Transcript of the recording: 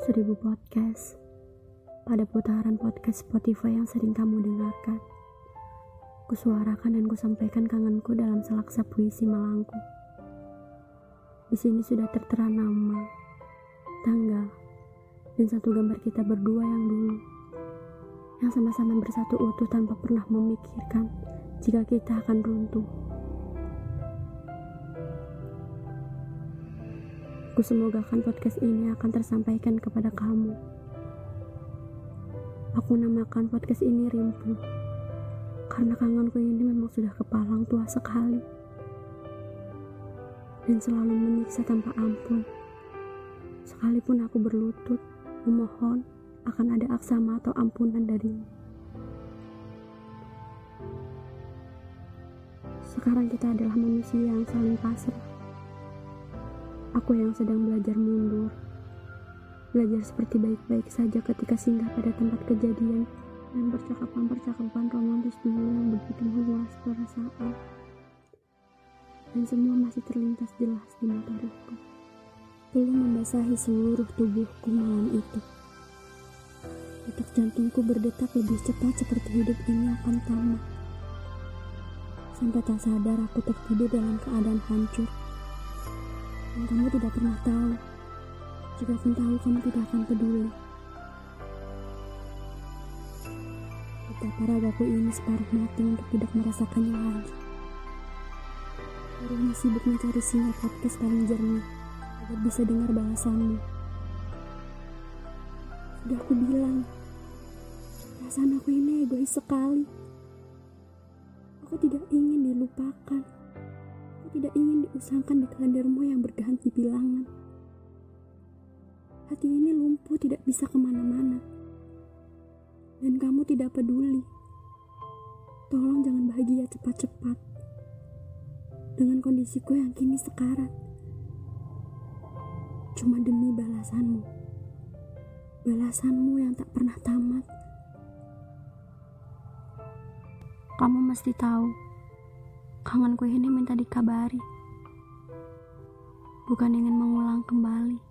seribu podcast pada putaran podcast Spotify yang sering kamu dengarkan. Kusuarakan dan kusampaikan kangenku dalam selaksa puisi malangku. Di sini sudah tertera nama, tanggal, dan satu gambar kita berdua yang dulu. Yang sama-sama bersatu utuh tanpa pernah memikirkan jika kita akan runtuh. Kusemogakan podcast ini akan tersampaikan kepada kamu. Aku namakan podcast ini Rimpu. Karena kangenku ini memang sudah kepalang tua sekali. Dan selalu menyiksa tanpa ampun. Sekalipun aku berlutut, memohon akan ada aksama atau ampunan darimu. Sekarang kita adalah manusia yang saling pasrah Aku yang sedang belajar mundur, belajar seperti baik-baik saja ketika singgah pada tempat kejadian dan percakapan-percakapan romantis dulu yang begitu meluas perasaan. Dan semua masih terlintas jelas di memoriku. Belum membasahi seluruh tubuhku malam itu. Detak jantungku berdetak lebih cepat seperti hidup ini akan tamat. Sampai tak sadar aku tertidur dalam keadaan hancur dan kamu tidak pernah tahu. Jika pun tahu, kamu tidak akan peduli. Betapa ragaku ini separuh mati untuk tidak merasakannya lagi. Barunya sibuk mencari sinyal podcast paling jernih agar bisa dengar balasanmu. Sudah aku bilang, perasaan aku ini egois sekali. Aku tidak ingin dilupakan tidak ingin diusangkan di kalendermu yang berganti bilangan. Hati ini lumpuh tidak bisa ke mana-mana. Dan kamu tidak peduli. Tolong jangan bahagia cepat-cepat. Dengan kondisiku yang kini sekarat. Cuma demi balasanmu. Balasanmu yang tak pernah tamat. Kamu mesti tahu Kangenku ini minta dikabari, bukan ingin mengulang kembali.